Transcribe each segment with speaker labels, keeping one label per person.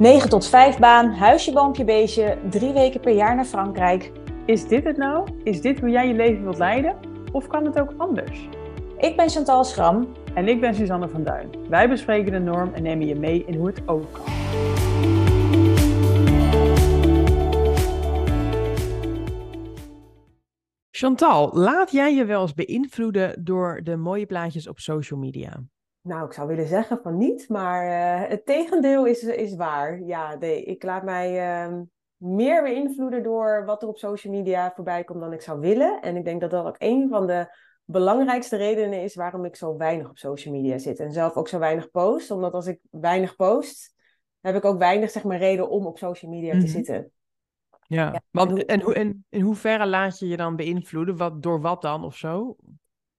Speaker 1: 9 tot 5 baan, huisje, boompje, beestje, drie weken per jaar naar Frankrijk.
Speaker 2: Is dit het nou? Is dit hoe jij je leven wilt leiden? Of kan het ook anders?
Speaker 1: Ik ben Chantal Schram.
Speaker 2: En ik ben Suzanne van Duin. Wij bespreken de norm en nemen je mee in hoe het ook kan. Chantal, laat jij je wel eens beïnvloeden door de mooie plaatjes op social media?
Speaker 3: Nou, ik zou willen zeggen van niet, maar uh, het tegendeel is, is waar. Ja, nee, ik laat mij uh, meer beïnvloeden door wat er op social media voorbij komt dan ik zou willen. En ik denk dat dat ook een van de belangrijkste redenen is waarom ik zo weinig op social media zit. En zelf ook zo weinig post, omdat als ik weinig post, heb ik ook weinig zeg maar, reden om op social media
Speaker 2: Mhm.
Speaker 3: te zitten.
Speaker 2: Ja,
Speaker 3: Ja,
Speaker 2: want
Speaker 3: en hoe-
Speaker 2: en, hoe, en in hoeverre laat je je dan beïnvloeden? Wat, door wat dan of zo?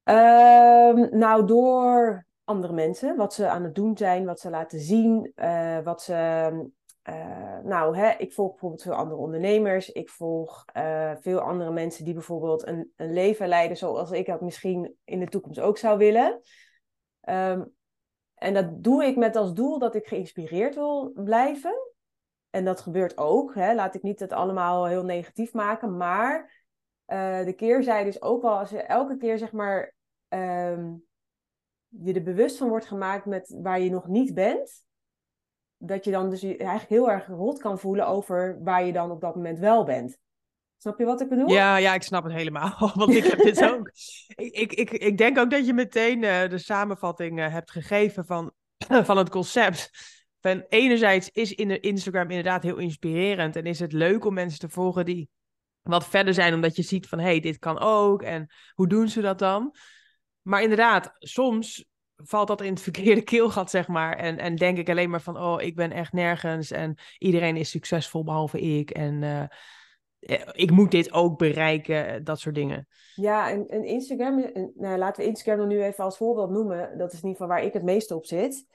Speaker 3: Ehm, nou, door andere mensen, wat ze aan het doen zijn, wat ze laten zien, eh, wat ze. eh, nou, hè, ik volg bijvoorbeeld veel andere ondernemers. Ik volg eh, veel andere mensen die bijvoorbeeld een, een leven leiden zoals ik dat misschien in de toekomst ook zou willen. Ehm, en dat doe ik met als doel dat ik geïnspireerd wil blijven. En dat gebeurt ook. Hè. Laat ik niet het allemaal heel negatief maken. Maar de keerzijde is ook wel als je elke keer zeg maar ehm, je er bewust van wordt gemaakt met waar je nog niet bent. Dat je dan dus je eigenlijk heel erg rot kan voelen over waar je dan op dat moment wel bent. Snap je wat ik bedoel?
Speaker 2: Ja, ja, ik snap het helemaal, want ik heb dit ook. Ik, ik, ik, ik denk ook dat je meteen eh, de samenvatting eh, hebt gegeven van, van het concept. Van enerzijds is in de Instagram inderdaad heel inspirerend en is het leuk om mensen te volgen die wat verder zijn, omdat je ziet van hé, hey, dit kan ook en hoe doen ze dat dan? Maar inderdaad, soms valt dat in het verkeerde keelgat, zeg maar. En, en denk ik alleen maar van, oh, ik ben echt nergens en iedereen is succesvol behalve ik. En eh, eh, ik moet dit ook bereiken, eh, dat soort dingen.
Speaker 3: Ja, en, en Instagram, nou, laten we Instagram dan nu even als voorbeeld noemen. Dat is in ieder geval waar ik het meeste op zit.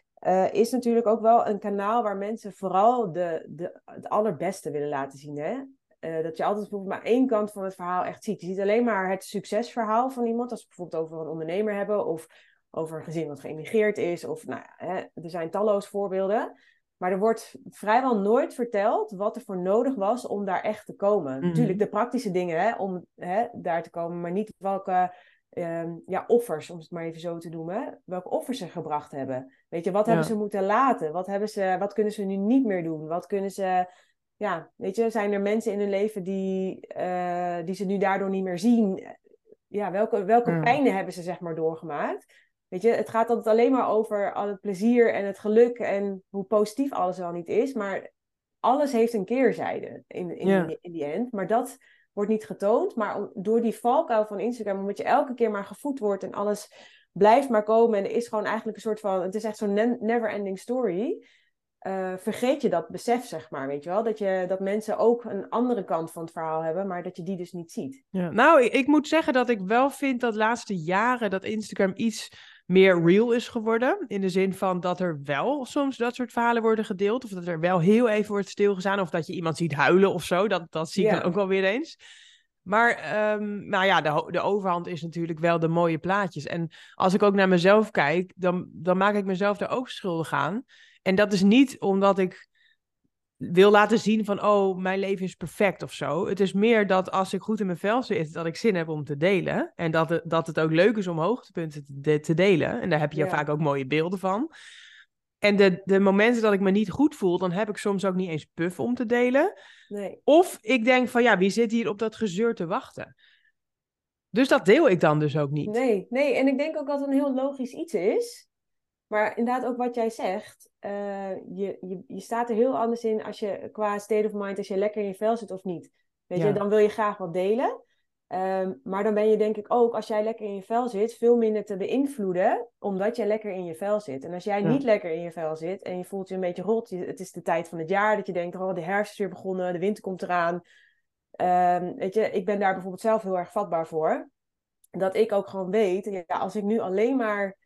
Speaker 3: is natuurlijk ook wel een kanaal waar mensen vooral de, de, het allerbeste willen laten zien. Hè? Eh, dat je altijd bijvoorbeeld maar één kant van het verhaal echt ziet. Je ziet alleen maar het succesverhaal van iemand. Als we bijvoorbeeld over een ondernemer hebben of over een gezin wat geëmigreerd is. Of nou ja, hè, er zijn talloze voorbeelden. Maar er wordt vrijwel nooit verteld wat er voor nodig was om daar echt te komen.
Speaker 2: Mhm.
Speaker 3: Natuurlijk de praktische dingen hè, om hè, daar te komen, maar niet welke ehm, ja, offers, om het maar even zo te noemen, welke offers ze gebracht hebben. Weet je, wat
Speaker 2: Ja.
Speaker 3: hebben ze moeten laten? Wat, hebben ze, wat kunnen ze nu niet meer doen? Wat kunnen ze, ja, weet je, zijn er mensen in hun leven die, eh, die ze nu daardoor niet meer zien? Ja, welke, welke
Speaker 2: Ja.
Speaker 3: pijnen hebben ze zeg maar doorgemaakt? Weet je, het gaat altijd alleen maar over al het plezier en het geluk en hoe positief alles wel niet is. Maar alles heeft een keerzijde in, in,
Speaker 2: Ja.
Speaker 3: in die end. Maar dat wordt niet getoond. Maar om- door die valkuil van Instagram, omdat je elke keer maar gevoed wordt en alles blijft maar komen. En er is gewoon eigenlijk een soort van, het is echt zo'n ne- never-ending story. Eh, vergeet je dat besef, zeg maar, weet je wel? Dat, je, dat mensen ook een andere kant van het verhaal hebben, maar dat je die dus niet ziet.
Speaker 2: Ja. Nou, ik, ik moet zeggen dat ik wel vind dat de laatste jaren dat Instagram iets meer real is geworden. In de zin van dat er wel soms dat soort verhalen worden gedeeld. Of dat er wel heel even wordt stilgestaan. Of dat je iemand ziet huilen of zo. Dat, dat zie ik
Speaker 3: Ja.
Speaker 2: dan ook wel weer eens. Maar ehm, nou ja, de, de overhand is natuurlijk wel de mooie plaatjes. En als ik ook naar mezelf kijk, dan, dan maak ik mezelf daar ook schuldig aan. En dat is niet omdat ik wil laten zien van, oh, mijn leven is perfect of zo. Het is meer dat als ik goed in mijn vel zit, dat ik zin heb om te delen. En dat het, dat het ook leuk is om hoogtepunten te, de- te delen. En daar heb je
Speaker 3: Ja.
Speaker 2: vaak ook mooie beelden van. En de, de momenten dat ik me niet goed voel, dan heb ik soms ook niet eens puff om te delen.
Speaker 3: Nee.
Speaker 2: Of ik denk van, ja, wie zit hier op dat gezeur te wachten? Dus dat deel ik dan dus ook niet.
Speaker 3: Nee, nee, en ik denk ook dat het een heel logisch iets is. Maar inderdaad, ook wat jij zegt, eh, je, je, je staat er heel anders in als je qua state of mind, als je lekker in je vel zit of niet. Weet
Speaker 2: Ja.
Speaker 3: je, dan wil je graag wat delen. Ehm, maar dan ben je denk ik ook, als jij lekker in je vel zit, veel minder te beïnvloeden, omdat jij lekker in je vel zit. En als jij
Speaker 2: Ja.
Speaker 3: niet lekker in je vel zit en je voelt je een beetje rot, je- het is de tijd van het jaar dat je denkt, oh, de herfst is weer begonnen, de winter komt eraan. Ehm, weet je, ik ben daar bijvoorbeeld zelf heel erg vatbaar voor. Dat ik ook gewoon weet, ja, als ik nu alleen maar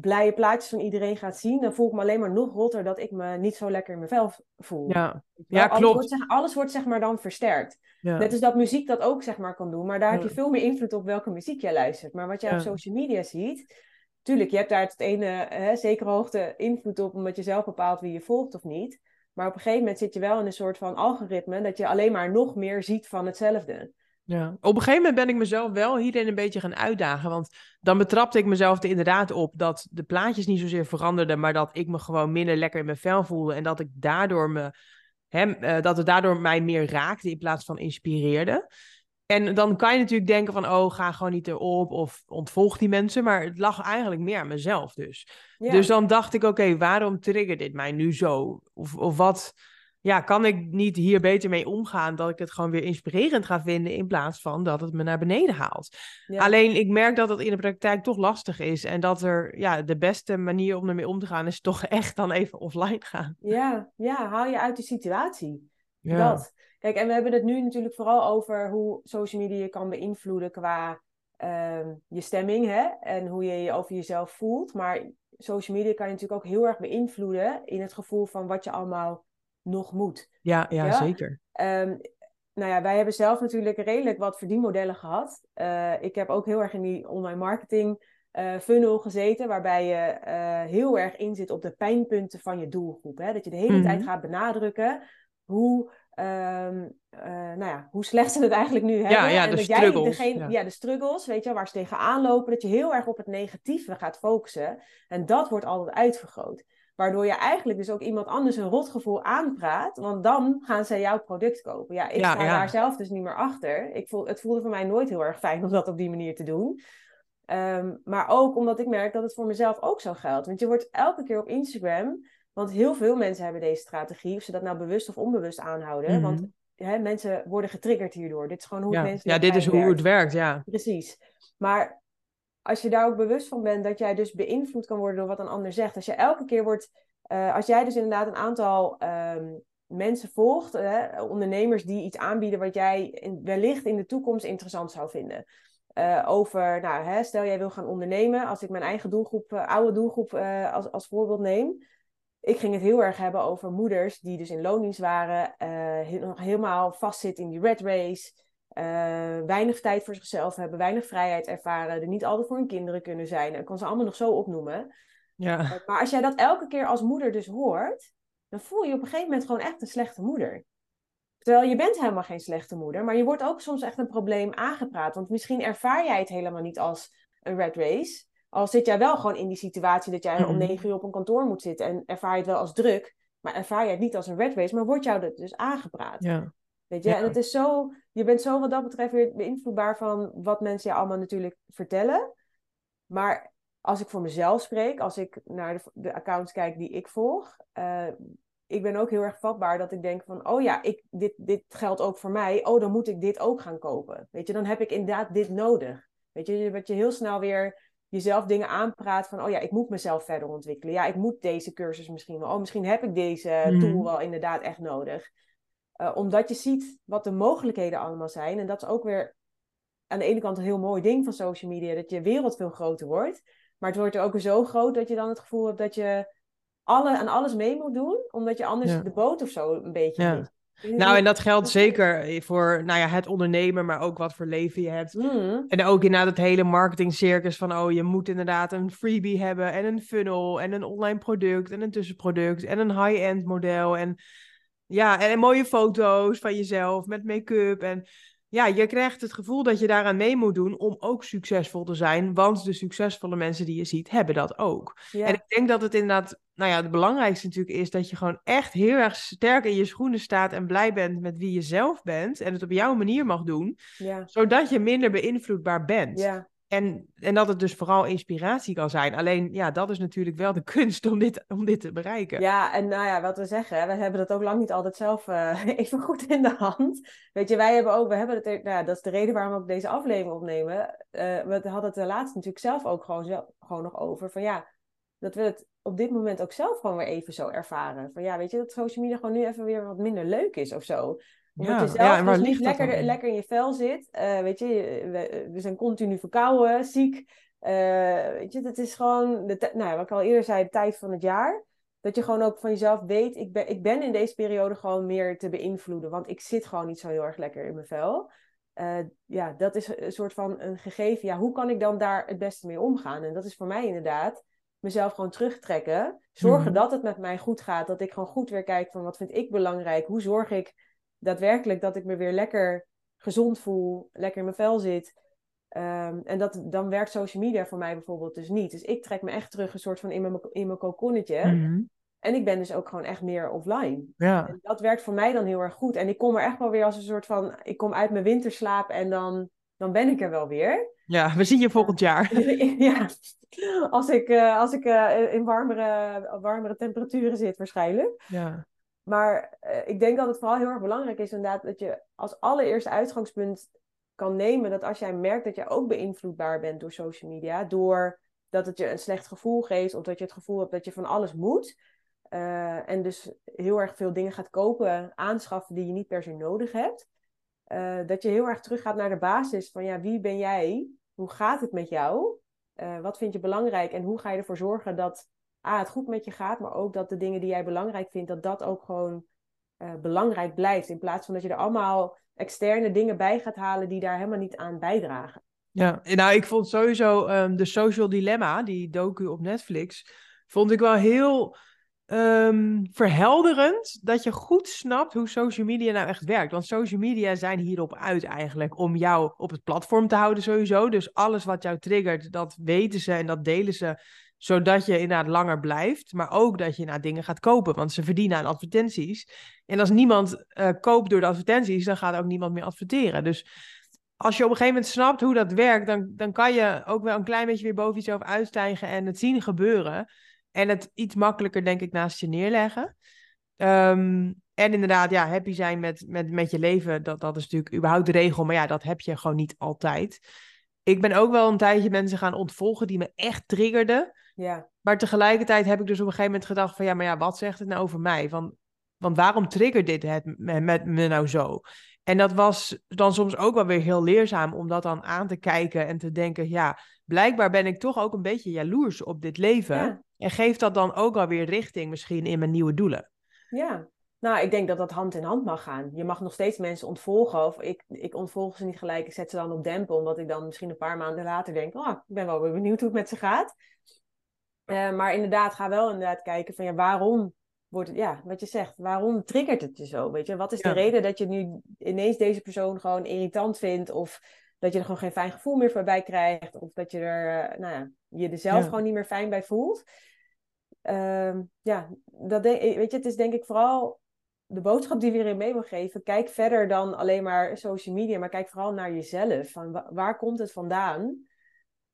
Speaker 3: blije plaatjes van iedereen ga zien, dan voel ik me alleen maar nog rotter dat ik me niet zo lekker in mijn vel voel.
Speaker 2: Ja, ja
Speaker 3: alles
Speaker 2: klopt.
Speaker 3: Wordt, alles wordt zeg maar dan versterkt.
Speaker 2: Ja.
Speaker 3: Net als dat muziek dat ook zeg maar kan doen, maar daar heb je veel meer invloed op welke muziek jij luistert. Maar wat jij op social media ziet, tuurlijk, je hebt daar tot ene hè, zekere hoogte invloed op, omdat je zelf bepaalt wie je volgt of niet. Maar op een gegeven moment zit je wel in een soort van algoritme dat je alleen maar nog meer ziet van hetzelfde.
Speaker 2: Ja, op een gegeven moment ben ik mezelf wel hierin een beetje gaan uitdagen. Want dan betrapte ik mezelf er inderdaad op dat de plaatjes niet zozeer veranderden, maar dat ik me gewoon minder lekker in mijn vel voelde. En dat ik daardoor me, hem, uh, dat het daardoor mij meer raakte in plaats van inspireerde. En dan kan je natuurlijk denken van, oh, ga gewoon niet erop of ontvolg die mensen. Maar het lag eigenlijk meer aan mezelf dus. Dus dan dacht ik, oké, waarom triggert dit mij nu zo? Of, of wat, ja, kan ik niet hier beter mee omgaan dat ik het gewoon weer inspirerend ga vinden in plaats van dat het me naar beneden haalt. Alleen ik merk dat het in de praktijk toch lastig is en dat er, ja, de beste manier om ermee om te gaan is toch echt dan even offline gaan.
Speaker 3: Ja, ja haal je uit de situatie. Ja. Dat. Kijk, en we hebben het nu natuurlijk vooral over hoe social media je kan beïnvloeden qua ehm, je stemming hè? en hoe je je over jezelf voelt. Maar social media kan je natuurlijk ook heel erg beïnvloeden in het gevoel van wat je allemaal nog moet.
Speaker 2: Ja, ja, zeker.
Speaker 3: Um, nou ja, wij hebben zelf natuurlijk redelijk wat verdienmodellen gehad. Uh, ik heb ook heel erg in die online marketing uh, funnel gezeten, waarbij je uh, heel erg inzit op de pijnpunten van je doelgroep. Hè? Dat je de hele tijd mhm. gaat benadrukken hoe, um, nou ja, hoe slecht ze het eigenlijk nu hebben.
Speaker 2: Ja, ja en de dat struggles.
Speaker 3: Jij degene, ja. ja. de struggles, weet je, waar ze tegenaan lopen, dat je heel erg op het negatieve gaat focussen. En dat wordt altijd uitvergroot. Waardoor je eigenlijk dus ook iemand anders een rotgevoel aanpraat. Want dan gaan ze jouw product kopen. Ja, ik sta daar zelf dus niet meer achter. Ik voel, het voelde voor mij nooit heel erg fijn om dat op die manier te doen. Um, maar ook omdat ik merk dat het voor mezelf ook zo geldt. Want je wordt elke keer op Instagram. Want heel veel mensen hebben deze strategie. Of ze dat nou bewust of onbewust aanhouden. Mm Want hè, mensen worden getriggerd hierdoor. Dit is gewoon hoe
Speaker 2: ja.
Speaker 3: mensen.
Speaker 2: Ja, dit is hoe het werkt, ja.
Speaker 3: Precies. Maar als je daar ook bewust van bent dat jij dus beïnvloed kan worden door wat een ander zegt. Als je elke keer wordt, uh, als jij dus inderdaad een aantal um, mensen volgt, ondernemers die iets aanbieden wat jij wellicht in de toekomst interessant zou vinden. Uh, over, nou, hè, stel jij wil gaan ondernemen, als ik mijn eigen doelgroep, oude doelgroep als, als voorbeeld neem. Ik ging het heel erg hebben over moeders die dus in loondienst waren, nog helemaal vastzitten in die red race. Uh, weinig tijd voor zichzelf hebben, weinig vrijheid ervaren, er niet altijd voor hun kinderen kunnen zijn. Ik kan ze allemaal nog zo opnoemen.
Speaker 2: Ja. Uh,
Speaker 3: maar als jij dat elke keer als moeder dus hoort, dan voel je op een gegeven moment gewoon echt een slechte moeder. Terwijl je bent helemaal geen slechte moeder, maar je wordt ook soms echt een probleem aangepraat. Want misschien ervaar jij het helemaal niet als een red race. Al zit jij wel gewoon in die situatie dat jij om negen uur op een kantoor moet zitten en ervaar je het wel als druk, maar ervaar je het niet als een red race, maar wordt jou dat dus aangepraat.
Speaker 2: Ja.
Speaker 3: Weet je, en het is zo, je bent zo wat dat betreft weer beïnvloedbaar van wat mensen je allemaal natuurlijk vertellen. Maar als ik voor mezelf spreek, als ik naar de, de accounts kijk die ik volg, uh, ik ben ook heel erg vatbaar dat ik denk van, oh ja, ik, dit, dit geldt ook voor mij. Oh, dan moet ik dit ook gaan kopen. Weet je, dan heb ik inderdaad dit nodig. Weet je, dat je heel snel weer jezelf dingen aanpraat van, oh ja, ik moet mezelf verder ontwikkelen. Ja, ik moet deze cursus misschien wel. Oh, misschien heb ik deze mm. tool wel inderdaad echt nodig. Uh, omdat je ziet wat de mogelijkheden allemaal zijn. En dat is ook weer aan de ene kant een heel mooi ding van social media. Dat je wereld veel groter wordt. Maar het wordt er ook zo groot dat je dan het gevoel hebt dat je alle, aan alles mee moet doen. Omdat je anders de boot of zo een beetje ja.
Speaker 2: Nou, en dat geldt zeker voor nou ja, het ondernemen, maar ook wat voor leven je hebt.
Speaker 3: Mm.
Speaker 2: En ook inderdaad het hele marketingcircus van, oh, je moet inderdaad een freebie hebben en een funnel en een online product en een tussenproduct en een high-end model. En ja, en, mooie foto's van jezelf met make-up. En ja, je krijgt het gevoel dat je daaraan mee moet doen om ook succesvol te zijn. Want de succesvolle mensen die je ziet, hebben dat ook. En ik denk dat het inderdaad, nou ja, het belangrijkste natuurlijk is dat je gewoon echt heel erg sterk in je schoenen staat en blij bent met wie je zelf bent. En het op jouw manier mag doen.
Speaker 3: Ja.
Speaker 2: Zodat je minder beïnvloedbaar bent.
Speaker 3: Ja.
Speaker 2: En, en dat het dus vooral inspiratie kan zijn. Alleen, ja, dat is natuurlijk wel de kunst om dit, om dit te bereiken.
Speaker 3: Ja, en nou ja, wat we zeggen, we hebben dat ook lang niet altijd zelf uh, even goed in de hand. Weet je, wij hebben ook, we hebben het, nou dat is de reden waarom we ook deze aflevering opnemen. Uh, we hadden het de laatste natuurlijk zelf ook gewoon, gewoon nog over. Van ja, dat we het op dit moment ook zelf gewoon weer even zo erveren. Van ja, weet je, dat social media gewoon nu even weer wat minder leuk is of zo omdat je zelf ja, dus niet lekker, lekker in je vel zit. Uh, weet je, we, we, zijn continu verkouden, ziek. Uh, weet je, dat is gewoon, de nou, wat ik al eerder zei, de tijd van het jaar. Dat je gewoon ook van jezelf weet, ik ben, ik ben in deze periode gewoon meer te beïnvloeden. Want ik zit gewoon niet zo heel erg lekker in mijn vel. Uh, ja, dat is een soort van een gegeven. Ja, hoe kan ik dan daar het beste mee omgaan? En dat is voor mij inderdaad mezelf gewoon terugtrekken. Zorgen
Speaker 2: Mhm.
Speaker 3: dat het met mij goed gaat. Dat ik gewoon goed weer kijk van wat vind ik belangrijk. Hoe zorg ik daadwerkelijk dat ik me weer lekker gezond voel. Lekker in mijn vel zit. Ehm, en dat, dan werkt social media voor mij bijvoorbeeld dus niet. Dus ik trek me echt terug een soort van in mijn, in mijn kokonnetje.
Speaker 2: Mhm.
Speaker 3: En ik ben dus ook gewoon echt meer offline.
Speaker 2: Ja.
Speaker 3: En dat werkt voor mij dan heel erg goed. En ik kom er echt wel weer als een soort van... Ik kom uit mijn winterslaap en dan, dan ben ik er wel weer.
Speaker 2: ja, we zien je volgend jaar.
Speaker 3: ja, als ik, eh, als ik eh, in warmere, warmere temperaturen zit waarschijnlijk.
Speaker 2: Ja.
Speaker 3: Maar eh, ik denk dat het vooral heel erg belangrijk is inderdaad... dat je als allereerste uitgangspunt kan nemen... dat als jij merkt dat je ook beïnvloedbaar bent door social media... door dat het je een slecht gevoel geeft... of dat je het gevoel hebt dat je van alles moet... eh, en dus heel erg veel dingen gaat kopen, aanschaffen die je niet per se nodig hebt. eh, dat je heel erg teruggaat naar de basis van ja, wie ben jij? Hoe gaat het met jou? Wat vind je belangrijk? En hoe ga je ervoor zorgen dat A, het goed met je gaat, maar ook dat de dingen die jij belangrijk vindt, dat dat ook gewoon eh, belangrijk blijft. In plaats van dat je er allemaal externe dingen bij gaat halen die daar helemaal niet aan bijdragen.
Speaker 2: Ja, nou, ik vond sowieso ehm, de Social Dilemma, die docu op Netflix, vond ik wel heel ehm, verhelderend dat je goed snapt hoe social media nou echt werkt. Want social media zijn hierop uit eigenlijk om jou op het platform te houden sowieso. Dus alles wat jou triggert, dat weten ze en dat delen ze, zodat je inderdaad langer blijft. Maar ook dat je naar dingen gaat kopen, want ze verdienen aan advertenties. En als niemand eh, koopt door de advertenties, dan gaat ook niemand meer adverteren. Dus als je op een gegeven moment snapt hoe dat werkt, dan, dan kan je ook wel een klein beetje weer boven jezelf uitstijgen en het zien gebeuren. En het iets makkelijker, denk ik, naast je neerleggen. Ehm, en inderdaad, ja, happy zijn met, met, met je leven, dat, dat is natuurlijk überhaupt de regel. Maar ja, dat heb je gewoon niet altijd. Ik ben ook wel een tijdje mensen gaan ontvolgen die me echt triggerden.
Speaker 3: Ja,
Speaker 2: Maar tegelijkertijd heb ik dus op een gegeven moment gedacht van ja, maar ja, wat zegt het nou over mij? Van, want waarom triggert dit het met, met me nou zo? En dat was dan soms ook wel weer heel leerzaam om dat dan aan te kijken en te denken, ja, blijkbaar ben ik toch ook een beetje jaloers op dit leven.
Speaker 3: Ja.
Speaker 2: En geeft dat dan ook alweer richting misschien in mijn nieuwe doelen?
Speaker 3: ja. Nou, ik denk dat dat hand in hand mag gaan. Je mag nog steeds mensen ontvolgen. Of ik, ik ontvolg ze niet gelijk. Ik zet ze dan op dempen. Omdat ik dan misschien een paar maanden later denk... Oh, ik ben wel weer benieuwd hoe het met ze gaat. Eh, maar inderdaad, ga wel inderdaad kijken van... Ja, waarom wordt het... Ja, wat je zegt. Waarom triggert het je zo? Weet je, wat is de reden dat je nu ineens deze persoon gewoon irritant vindt? Of dat je er gewoon geen fijn gevoel meer bij krijgt? Of dat je er... eh, nou ja, je er zelf
Speaker 2: Ja.
Speaker 3: gewoon niet meer fijn bij voelt? Ehm, ja, dat denk, weet je, het is denk ik vooral de boodschap die we hierin mee wil geven. Kijk verder dan alleen maar social media, maar kijk vooral naar jezelf. Van wa- waar komt het vandaan?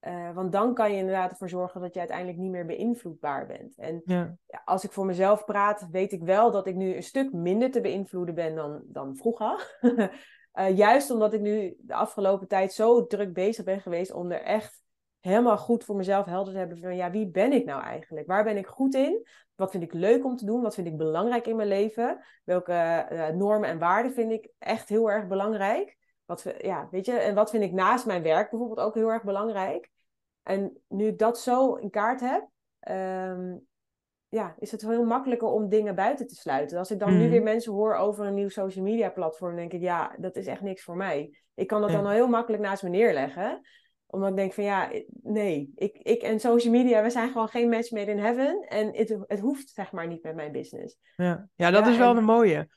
Speaker 3: Eh, want dan kan je inderdaad ervoor zorgen dat je uiteindelijk niet meer beïnvloedbaar bent. En
Speaker 2: Ja,
Speaker 3: ja, als ik voor mezelf praat, weet ik wel dat ik nu een stuk minder te beïnvloeden ben dan, dan vroeger. Eh, juist omdat ik nu de afgelopen tijd zo druk bezig ben geweest om er echt helemaal goed voor mezelf helder te hebben van ja, wie ben ik nou eigenlijk? Waar ben ik goed in? Wat vind ik leuk om te doen? Wat vind ik belangrijk in mijn leven? Welke eh, normen en waarden vind ik echt heel erg belangrijk? Wat, ja, weet je, en wat vind ik naast mijn werk bijvoorbeeld ook heel erg belangrijk? En nu ik dat zo in kaart heb, ehm, ja, is het heel makkelijker om dingen buiten te sluiten. Als ik dan nu
Speaker 2: Mhm.
Speaker 3: weer mensen hoor over een nieuw social media platform, denk ik, ja, dat is echt niks voor mij. Ik kan dat
Speaker 2: Ja.
Speaker 3: dan al heel makkelijk naast me neerleggen. Omdat ik denk van ja, nee, ik, ik en social media, we zijn gewoon geen match made in heaven. En het, het hoeft zeg maar niet met mijn business.
Speaker 2: ja. ja dat
Speaker 3: Ja,
Speaker 2: is wel
Speaker 3: en-
Speaker 2: een mooie.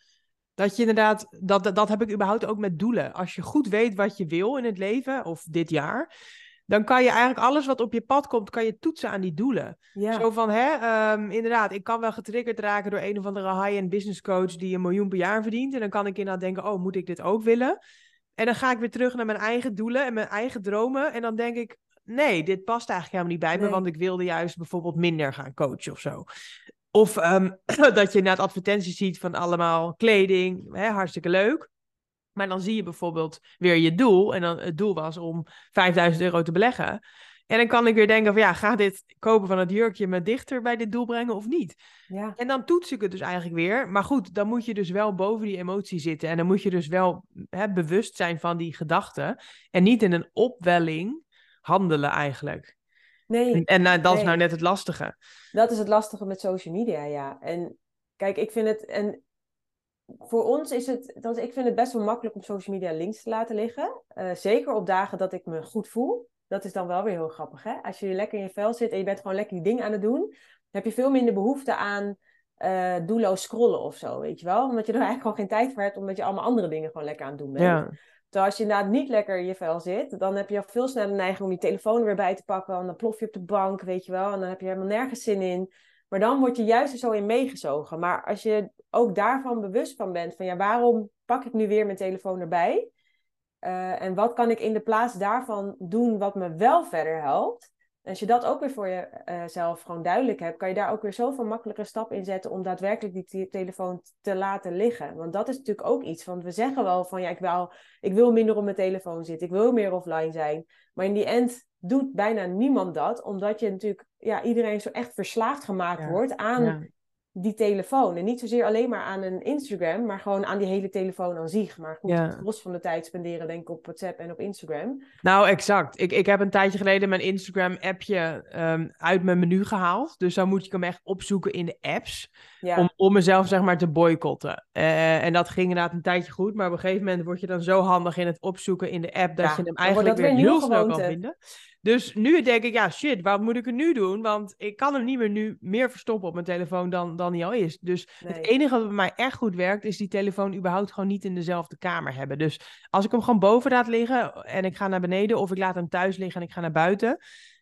Speaker 2: Dat je inderdaad, dat, dat, heb ik überhaupt ook met doelen. Als je goed weet wat je wil in het leven, of dit jaar, dan kan je eigenlijk alles wat op je pad komt, kan je toetsen aan die doelen.
Speaker 3: Ja,
Speaker 2: Zo van, hè, ehm, inderdaad, ik kan wel getriggerd raken door een of andere high-end business coach die een miljoen per jaar verdient. En dan kan ik inderdaad denken, oh, moet ik dit ook willen? En dan ga ik weer terug naar mijn eigen doelen en mijn eigen dromen. En dan denk ik, nee, dit past eigenlijk helemaal niet bij me, want ik wilde juist bijvoorbeeld minder gaan coachen of zo. Of ehm, dat je inderdaad advertenties ziet van allemaal kleding, hè, hartstikke leuk. Maar dan zie je bijvoorbeeld weer je doel. En dan het doel was om 5000 euro te beleggen. En dan kan ik weer denken van ja, gaat dit kopen van het jurkje me dichter bij dit doel brengen of niet?
Speaker 3: ja,
Speaker 2: En dan toets ik het dus eigenlijk weer. Maar goed, dan moet je dus wel boven die emotie zitten. En dan moet je dus wel hè, bewust zijn van die gedachten. En niet in een opwelling handelen eigenlijk.
Speaker 3: Nee.
Speaker 2: En, en nou, dat is nou net het lastige.
Speaker 3: Dat is het lastige met social media, ja. En kijk, ik vind het. En voor ons is het. Dat, ik vind het best wel makkelijk om social media links te laten liggen. Eh, zeker op dagen dat ik me goed voel. dat is dan wel weer heel grappig. Hè? Als je lekker in je vel zit en je bent gewoon lekker die dingen aan het doen, dan heb je veel minder behoefte aan uh, doelloos scrollen of zo, weet je wel. Omdat je er eigenlijk gewoon geen tijd voor hebt, omdat je allemaal andere dingen gewoon lekker aan het doen bent.
Speaker 2: Ja.
Speaker 3: Terwijl als je inderdaad niet lekker in je vel zit, dan heb je al veel sneller de neiging om je telefoon er weer bij te pakken. En dan plof je op de bank, weet je wel. En dan heb je helemaal nergens zin in. Maar dan word je juist er zo in meegezogen. Maar als je ook daarvan bewust van bent, van ja, waarom pak ik nu weer mijn telefoon erbij? Uh, en wat kan ik in de plaats daarvan doen wat me wel verder helpt? Als je dat ook weer voor jezelf uh, gewoon duidelijk hebt, kan je daar ook weer zoveel makkelijker stappen in zetten om daadwerkelijk die telefoon te laten liggen. Want dat is natuurlijk ook iets, want we zeggen wel van ja, ik wil, ik wil minder op mijn telefoon zitten, ik wil meer offline zijn. Maar in die end doet bijna niemand dat, omdat je natuurlijk, ja, iedereen zo echt verslaafd gemaakt
Speaker 2: Ja.
Speaker 3: wordt aan
Speaker 2: Ja.
Speaker 3: Die telefoon. En niet zozeer alleen maar aan een Instagram, maar gewoon aan die hele telefoon aan zich. Maar goed,
Speaker 2: Ja.
Speaker 3: het gros van de tijd spenderen denk ik op WhatsApp en op Instagram.
Speaker 2: Nou, exact. Ik, ik heb een tijdje geleden mijn Instagram-appje ehm, uit mijn menu gehaald. Dus dan moet ik hem echt opzoeken in de apps.
Speaker 3: Ja,
Speaker 2: Om, om mezelf, zeg maar, te boycotten. Eh, en dat ging inderdaad een tijdje goed. Maar op een gegeven moment word je dan zo handig in het opzoeken in de app... dat
Speaker 3: Ja,
Speaker 2: je hem eigenlijk weer heel snel kan vinden. Dus nu denk ik, ja, shit, wat moet ik er nu doen? Want ik kan hem niet meer nu meer verstoppen op mijn telefoon dan, dan hij al is. Dus
Speaker 3: nee.
Speaker 2: het enige wat bij mij echt goed werkt, is die telefoon überhaupt gewoon niet in dezelfde kamer hebben. Dus als ik hem gewoon boven laat liggen en ik ga naar beneden, of ik laat hem thuis liggen en ik ga naar buiten,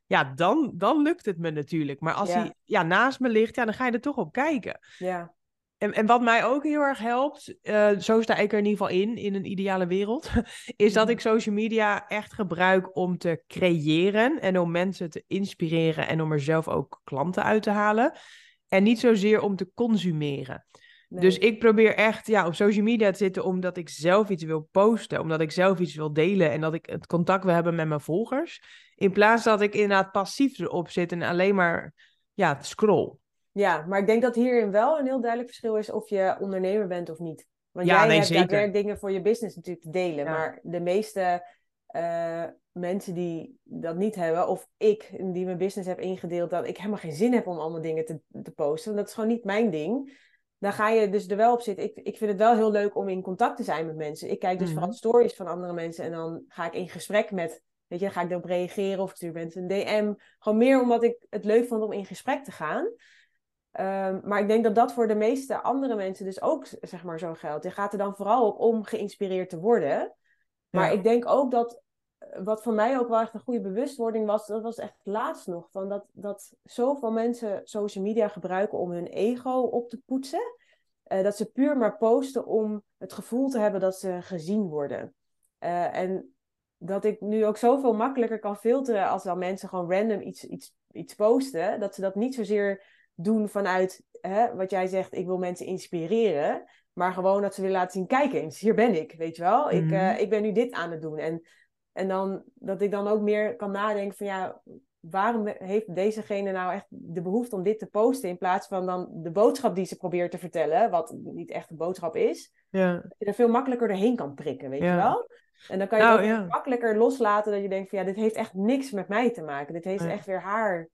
Speaker 2: ja, dan, dan lukt het me natuurlijk. Maar als
Speaker 3: Ja.
Speaker 2: hij ja, naast me ligt, ja, dan ga je er toch op kijken.
Speaker 3: Ja,
Speaker 2: En, en wat mij ook heel erg helpt, eh, zo sta ik er in ieder geval in, in een ideale wereld, is dat
Speaker 3: Mhm.
Speaker 2: ik social media echt gebruik om te creëren en om mensen te inspireren en om er zelf ook klanten uit te halen. En niet zozeer om te consumeren.
Speaker 3: nee.
Speaker 2: Dus ik probeer echt ja, op social media te zitten omdat ik zelf iets wil posten, omdat ik zelf iets wil delen en dat ik het contact wil hebben met mijn volgers. In plaats dat ik inderdaad passief erop zit en alleen maar ja, scroll.
Speaker 3: Ja, maar ik denk dat hierin wel een heel duidelijk verschil is of je ondernemer bent of niet. Want
Speaker 2: Ja,
Speaker 3: jij
Speaker 2: nee,
Speaker 3: hebt
Speaker 2: zeker.
Speaker 3: daadwerkelijk dingen voor je business natuurlijk te delen.
Speaker 2: Ja.
Speaker 3: Maar de meeste eh, mensen die dat niet hebben, of ik die mijn business heb ingedeeld, dat ik helemaal geen zin heb om allemaal dingen te, te posten. Want dat is gewoon niet mijn ding. Dan ga je dus er wel op zitten. Ik, ik vind het wel heel leuk om in contact te zijn met mensen. Ik kijk dus
Speaker 2: Mhm.
Speaker 3: vooral stories van andere mensen en dan ga ik in gesprek met, weet je, dan ga ik erop reageren of ik stuur mensen een DM. Gewoon meer omdat ik het leuk vond om in gesprek te gaan. Ehm, maar ik denk dat dat voor de meeste andere mensen dus ook zeg maar zo geldt. Je gaat er dan vooral op om geïnspireerd te worden. Maar
Speaker 2: Ja.
Speaker 3: ik denk ook dat eh, wat voor mij ook wel echt een goede bewustwording was, dat was echt laatst nog. Van dat, dat zoveel mensen social media gebruiken om hun ego op te poetsen. eh, dat ze puur maar posten om het gevoel te hebben dat ze gezien worden. Eh, en dat ik nu ook zoveel makkelijker kan filteren als dan mensen gewoon random iets, iets, iets posten. Dat ze dat niet zozeer doen vanuit hè, wat jij zegt, ik wil mensen inspireren. Maar gewoon dat ze willen laten zien, kijk eens, hier ben ik, weet je wel. ik,
Speaker 2: Mhm.
Speaker 3: eh, ik ben nu dit aan het doen. En, en dan dat ik dan ook meer kan nadenken van ja, waarom heeft dezegene nou echt de behoefte om dit te posten in plaats van dan de boodschap die ze probeert te vertellen, wat niet echt een boodschap is,
Speaker 2: Ja.
Speaker 3: dat je er veel makkelijker doorheen kan prikken, weet
Speaker 2: Ja.
Speaker 3: je wel? En dan kan je
Speaker 2: Nou,
Speaker 3: het ook
Speaker 2: ja.
Speaker 3: makkelijker loslaten dat je denkt van ja, dit heeft echt niks met mij te maken. Dit heeft echt weer haar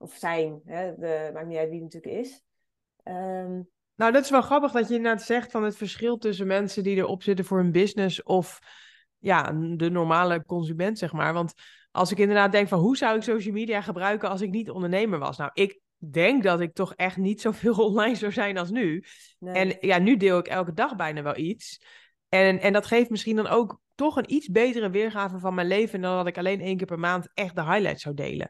Speaker 3: of zijn. Hè? De, maakt niet uit wie het natuurlijk is. Ehm,
Speaker 2: Nou, dat is wel grappig dat je inderdaad zegt van het verschil tussen mensen die erop zitten voor hun business of ja, de normale consument, zeg maar. Want als ik inderdaad denk van hoe zou ik social media gebruiken als ik niet ondernemer was? Nou, ik denk dat ik toch echt niet zoveel online zou zijn als nu.
Speaker 3: nee.
Speaker 2: En ja, nu deel ik elke dag bijna wel iets. En, en dat geeft misschien dan ook toch een iets betere weergave van mijn leven dan dat ik alleen één keer per maand echt de highlights zou delen.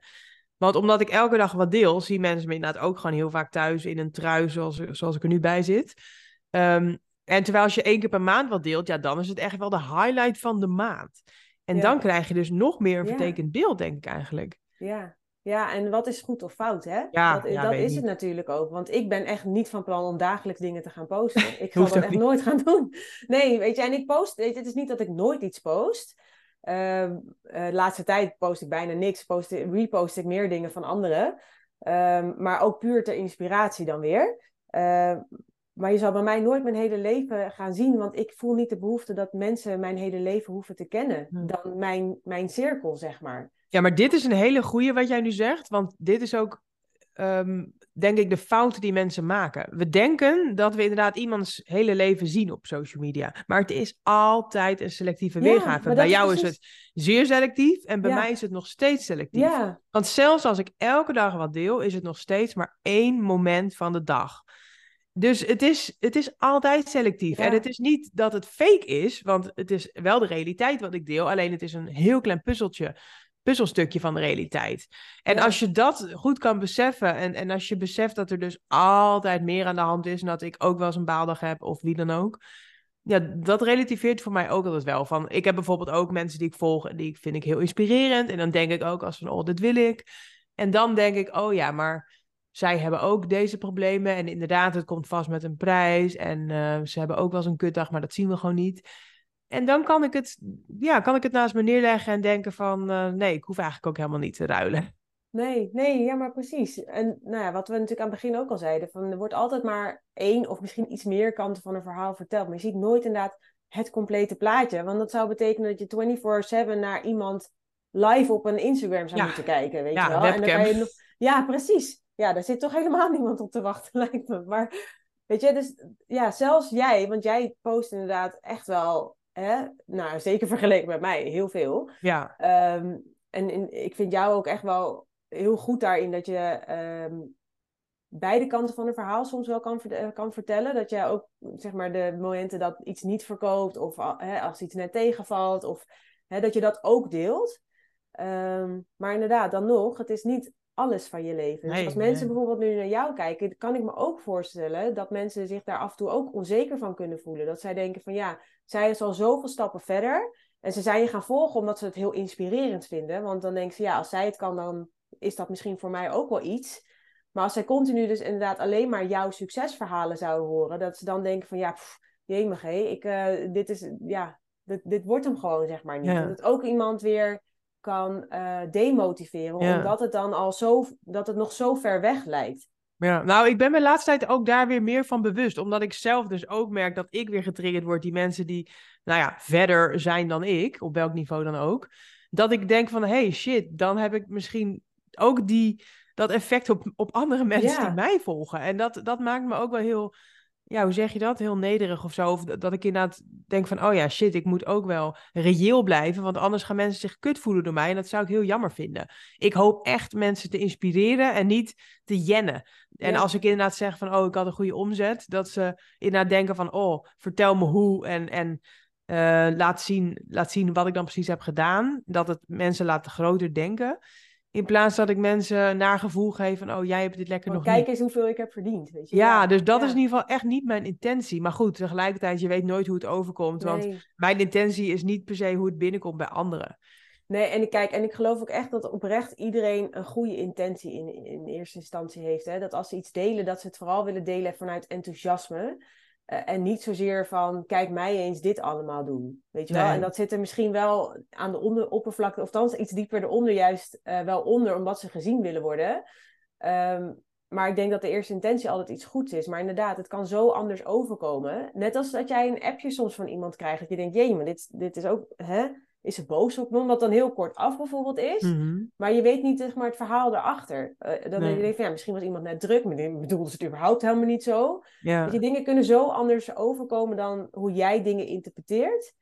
Speaker 2: Want omdat ik elke dag wat deel, zien mensen me inderdaad ook gewoon heel vaak thuis in een trui zoals, zoals ik er nu bij zit. Ehm, en terwijl als je één keer per maand wat deelt, ja, dan is het echt wel de highlight van de maand. En
Speaker 3: Ja.
Speaker 2: dan krijg je dus nog meer een
Speaker 3: Ja.
Speaker 2: vertekend beeld, denk ik eigenlijk.
Speaker 3: Ja. ja, en wat is goed of fout, hè?
Speaker 2: Ja,
Speaker 3: dat dat is
Speaker 2: niet.
Speaker 3: het natuurlijk ook. Want ik ben echt niet van plan om dagelijks dingen te gaan posten. Ik zal dat echt
Speaker 2: niet.
Speaker 3: nooit gaan doen. Nee, weet je, en ik post, weet je, het is niet dat ik nooit iets post. Ehm, eh, de laatste tijd post ik bijna niks. Post, repost ik meer dingen van anderen. Ehm, maar ook puur ter inspiratie dan weer. Ehm, maar je zal bij mij nooit mijn hele leven gaan zien, want ik voel niet de behoefte dat mensen mijn hele leven hoeven te kennen.
Speaker 2: Hm.
Speaker 3: Dan mijn, mijn cirkel, zeg maar.
Speaker 2: Ja, maar dit is een hele goeie wat jij nu zegt. Want dit is ook. Denk ik, de fout die mensen maken. We denken dat we inderdaad iemands hele leven zien op social media. Maar het is altijd een selectieve weergave. Bij
Speaker 3: is
Speaker 2: jou is het zeer selectief en bij
Speaker 3: Ja.
Speaker 2: mij is het nog steeds selectief.
Speaker 3: Ja,
Speaker 2: Want zelfs als ik elke dag wat deel, is het nog steeds maar één moment van de dag. Dus het is, het is altijd selectief. En het is niet dat het fake is, want het is wel de realiteit wat ik deel. Alleen het is een heel klein puzzeltje, puzzelstukje van de realiteit. En
Speaker 3: Ja.
Speaker 2: als je dat goed kan beseffen en, en als je beseft dat er dus altijd meer aan de hand is en dat ik ook wel eens een baaldag heb of wie dan ook. Ja, dat relativeert voor mij ook altijd wel. Van, ik heb bijvoorbeeld ook mensen die ik volg en die ik- vind ik heel inspirerend. En dan denk ik ook als van, oh, dit wil ik. En dan denk ik, oh ja, maar zij hebben ook deze problemen. En inderdaad, het komt vast met een prijs. En eh, ze hebben ook wel eens een kutdag, maar dat zien we gewoon niet. En dan kan ik het, ja, kan ik het naast me neerleggen en denken van, eh, nee, ik hoef eigenlijk ook helemaal niet te ruilen.
Speaker 3: nee, nee, ja, maar precies. En nou ja, wat we natuurlijk aan het begin ook al zeiden, van er wordt altijd maar één of misschien iets meer kanten van een verhaal verteld. Maar je ziet nooit inderdaad het complete plaatje. Want dat zou betekenen dat je 24/7 naar iemand live op een Instagram zou
Speaker 2: Ja.
Speaker 3: moeten kijken, weet
Speaker 2: Ja,
Speaker 3: je wel. En dan
Speaker 2: webcam.
Speaker 3: kan je nog... Ja, precies. Ja, daar zit toch helemaal niemand op te wachten, lijkt me. Maar weet je, dus ja, zelfs jij, want jij post inderdaad echt wel, hè, nou zeker vergeleken met mij, heel veel.
Speaker 2: Ja,
Speaker 3: Ehm, en, en ik vind jou ook echt wel heel goed daarin dat je ehm, beide kanten van een verhaal soms wel kan, eh, kan vertellen. Dat je ook, zeg maar, de momenten dat iets niet verkoopt of hè, als iets net tegenvalt, of hè, dat je dat ook deelt. Ehm, maar inderdaad, dan nog, het is niet alles van je leven. Dus als mensen
Speaker 2: nee.
Speaker 3: bijvoorbeeld nu naar jou kijken, kan ik me ook voorstellen dat mensen zich daar af en toe ook onzeker van kunnen voelen. Dat zij denken van ja, zij is al zoveel stappen verder. En ze zijn je gaan volgen omdat ze het heel inspirerend vinden. Want dan denken ze, ja, als zij het kan, dan is dat misschien voor mij ook wel iets. Maar als zij continu dus inderdaad alleen maar jouw succesverhalen zouden horen, dat ze dan denken van, ja, pff, jemig hé, ik, eh, dit is, ja, dit, dit wordt hem gewoon, zeg maar niet.
Speaker 2: Ja.
Speaker 3: Dat het ook iemand weer kan eh, demotiveren,
Speaker 2: Ja.
Speaker 3: omdat het dan al zo, dat het nog zo ver weg lijkt.
Speaker 2: Ja, nou, ik ben me laatste tijd ook daar weer meer van bewust. Omdat ik zelf dus ook merk dat ik weer getriggerd word. Die mensen die, nou ja, verder zijn dan ik, op welk niveau dan ook. Dat ik denk van, hey, shit, dan heb ik misschien ook die, dat effect op, op andere mensen
Speaker 3: Ja.
Speaker 2: die mij volgen. En dat, dat maakt me ook wel heel, ja, hoe zeg je dat? Heel nederig of zo. Of dat ik inderdaad denk van, oh ja, shit, ik moet ook wel reëel blijven. Want anders gaan mensen zich kut voelen door mij. En dat zou ik heel jammer vinden. Ik hoop echt mensen te inspireren en niet te jennen. En
Speaker 3: Ja.
Speaker 2: als ik inderdaad zeg van, oh, ik had een goede omzet, dat ze inderdaad denken van, oh, vertel me hoe en, en eh, laat, zien, laat zien wat ik dan precies heb gedaan. Dat het mensen laat groter denken. In plaats dat ik mensen naar gevoel geef van, oh, jij hebt dit lekker
Speaker 3: Gewoon
Speaker 2: nog
Speaker 3: kijk
Speaker 2: niet.
Speaker 3: eens hoeveel ik heb verdiend, weet je.
Speaker 2: Ja, dus dat
Speaker 3: ja.
Speaker 2: is in ieder geval echt niet mijn intentie. Maar goed, tegelijkertijd, je weet nooit hoe het overkomt. Want mijn intentie is niet per se hoe het binnenkomt bij anderen.
Speaker 3: Nee, en ik kijk, en ik geloof ook echt dat oprecht iedereen een goede intentie in, in eerste instantie heeft. Hè? Dat als ze iets delen, dat ze het vooral willen delen vanuit enthousiasme. Eh, en niet zozeer van, kijk mij eens dit allemaal doen. Weet je wel? En dat zit er misschien wel aan de onder, oppervlakte, of dan iets dieper eronder juist eh, wel onder, omdat ze gezien willen worden. Ehm, maar ik denk dat de eerste intentie altijd iets goeds is. Maar inderdaad, het kan zo anders overkomen. Net als dat jij een appje soms van iemand krijgt. Dat je denkt, jee, maar dit, dit is ook... Hè? Is ze boos op me? Omdat dan heel kort af bijvoorbeeld is.
Speaker 2: Mhm.
Speaker 3: Maar je weet niet zeg maar, het verhaal erachter. Eh dan
Speaker 2: Nee.
Speaker 3: denk je van, ja, misschien was iemand net druk. Maar bedoelde ze het überhaupt helemaal niet zo.
Speaker 2: Ja,
Speaker 3: je, dingen kunnen zo anders overkomen dan hoe jij dingen interpreteert.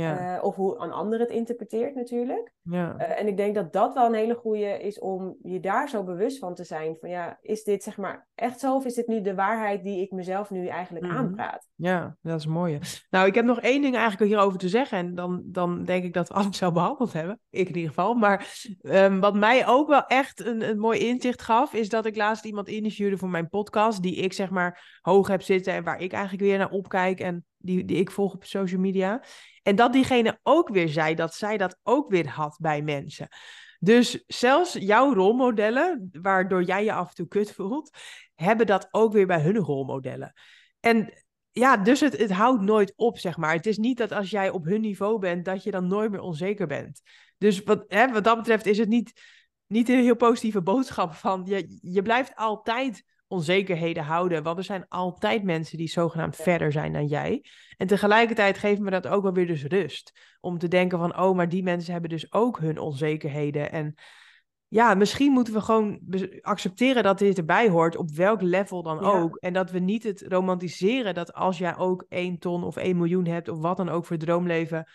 Speaker 2: Ja,
Speaker 3: Eh, of hoe een ander het interpreteert natuurlijk.
Speaker 2: ja.
Speaker 3: Eh, en ik denk dat dat wel een hele goede is om je daar zo bewust van te zijn. Van ja, is dit zeg maar echt zo? Of is dit nu de waarheid die ik mezelf nu eigenlijk
Speaker 2: Mhm.
Speaker 3: aanpraat?
Speaker 2: Ja, dat is mooi. Nou, ik heb nog één ding eigenlijk hierover te zeggen. En dan, dan denk ik dat we alles zo behandeld hebben. Ik in ieder geval. Maar ehm, wat mij ook wel echt een, een mooi inzicht gaf, is dat ik laatst iemand interviewde voor mijn podcast. Die ik zeg maar hoog heb zitten en waar ik eigenlijk weer naar opkijk. En die, die ik volg op social media. En dat diegene ook weer zei dat zij dat ook weer had bij mensen. Dus zelfs jouw rolmodellen, waardoor jij je af en toe kut voelt, hebben dat ook weer bij hun rolmodellen. En ja, dus het, het houdt nooit op, zeg maar. Het is niet dat als jij op hun niveau bent, dat je dan nooit meer onzeker bent. Dus wat, hè, wat dat betreft is het niet, niet een heel positieve boodschap van... Je, je blijft altijd onzekerheden houden, want er zijn altijd mensen die zogenaamd verder zijn dan jij. En tegelijkertijd geeft me dat ook wel weer dus rust. Om te denken van, oh, maar die mensen hebben dus ook hun onzekerheden. En ja, misschien moeten we gewoon accepteren dat dit erbij hoort, op welk level dan
Speaker 3: Ja.
Speaker 2: ook. En dat we niet het romantiseren dat als jij ook één ton of één miljoen hebt, of wat dan ook voor droomleven,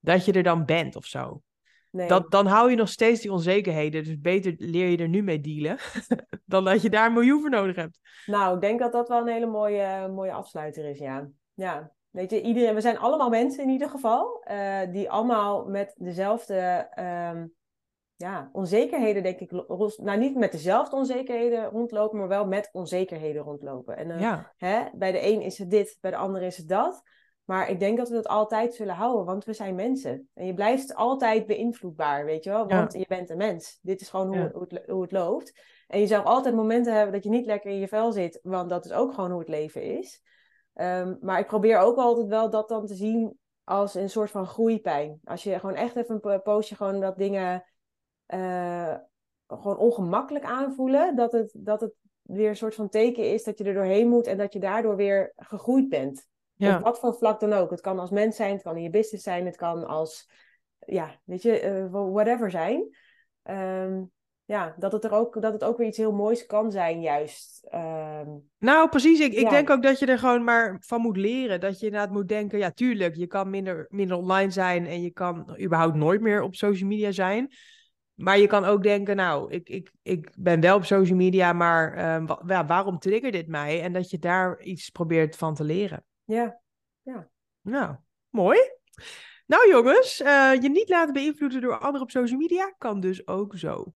Speaker 2: dat je er dan bent of zo.
Speaker 3: Nee.
Speaker 2: Dat, dan hou je nog steeds die onzekerheden. Dus beter leer je er nu mee dealen, dan dat je daar een miljoen voor nodig hebt.
Speaker 3: Nou, ik denk dat dat wel een hele mooie, mooie afsluiter is, ja. Ja, weet je, iedereen, we zijn allemaal mensen in ieder geval, eh, die allemaal met dezelfde ehm, ja, onzekerheden, denk ik, nou niet met dezelfde onzekerheden rondlopen, maar wel met onzekerheden rondlopen. En
Speaker 2: Ja,
Speaker 3: hè, bij de een is het dit, bij de ander is het dat. Maar ik denk dat we dat altijd zullen houden, want we zijn mensen. En je blijft altijd beïnvloedbaar, weet je wel?
Speaker 2: Ja.
Speaker 3: Want je bent een mens. Dit is gewoon hoe,
Speaker 2: Ja.
Speaker 3: hoe, het, hoe het loopt. En je zal altijd momenten hebben dat je niet lekker in je vel zit, want dat is ook gewoon hoe het leven is. Ehm, maar ik probeer ook altijd wel dat dan te zien als een soort van groeipijn. Als je gewoon echt even een po- poosje gewoon dat dingen eh, gewoon ongemakkelijk aanvoelen, dat het, dat het weer een soort van teken is dat je er doorheen moet en dat je daardoor weer gegroeid bent.
Speaker 2: Ja.
Speaker 3: Op wat voor vlak dan ook. Het kan als mens zijn, het kan in je business zijn, het kan als, ja, weet je, eh, whatever zijn. Ehm, ja, dat het er ook, dat het ook weer iets heel moois kan zijn, juist. Ehm,
Speaker 2: Nou, precies. Ik, ik
Speaker 3: Ja.
Speaker 2: denk ook dat je er gewoon maar van moet leren. Dat je inderdaad moet denken, ja, tuurlijk, je kan minder, minder online zijn en je kan überhaupt nooit meer op social media zijn. Maar je kan ook denken, nou, ik, ik, ik ben wel op social media, maar wa- ja, waarom triggert dit mij? En dat je daar iets probeert van te leren.
Speaker 3: Ja,
Speaker 2: Nou, mooi. Nou jongens, eh, je niet laten beïnvloeden door anderen op social media kan dus ook zo.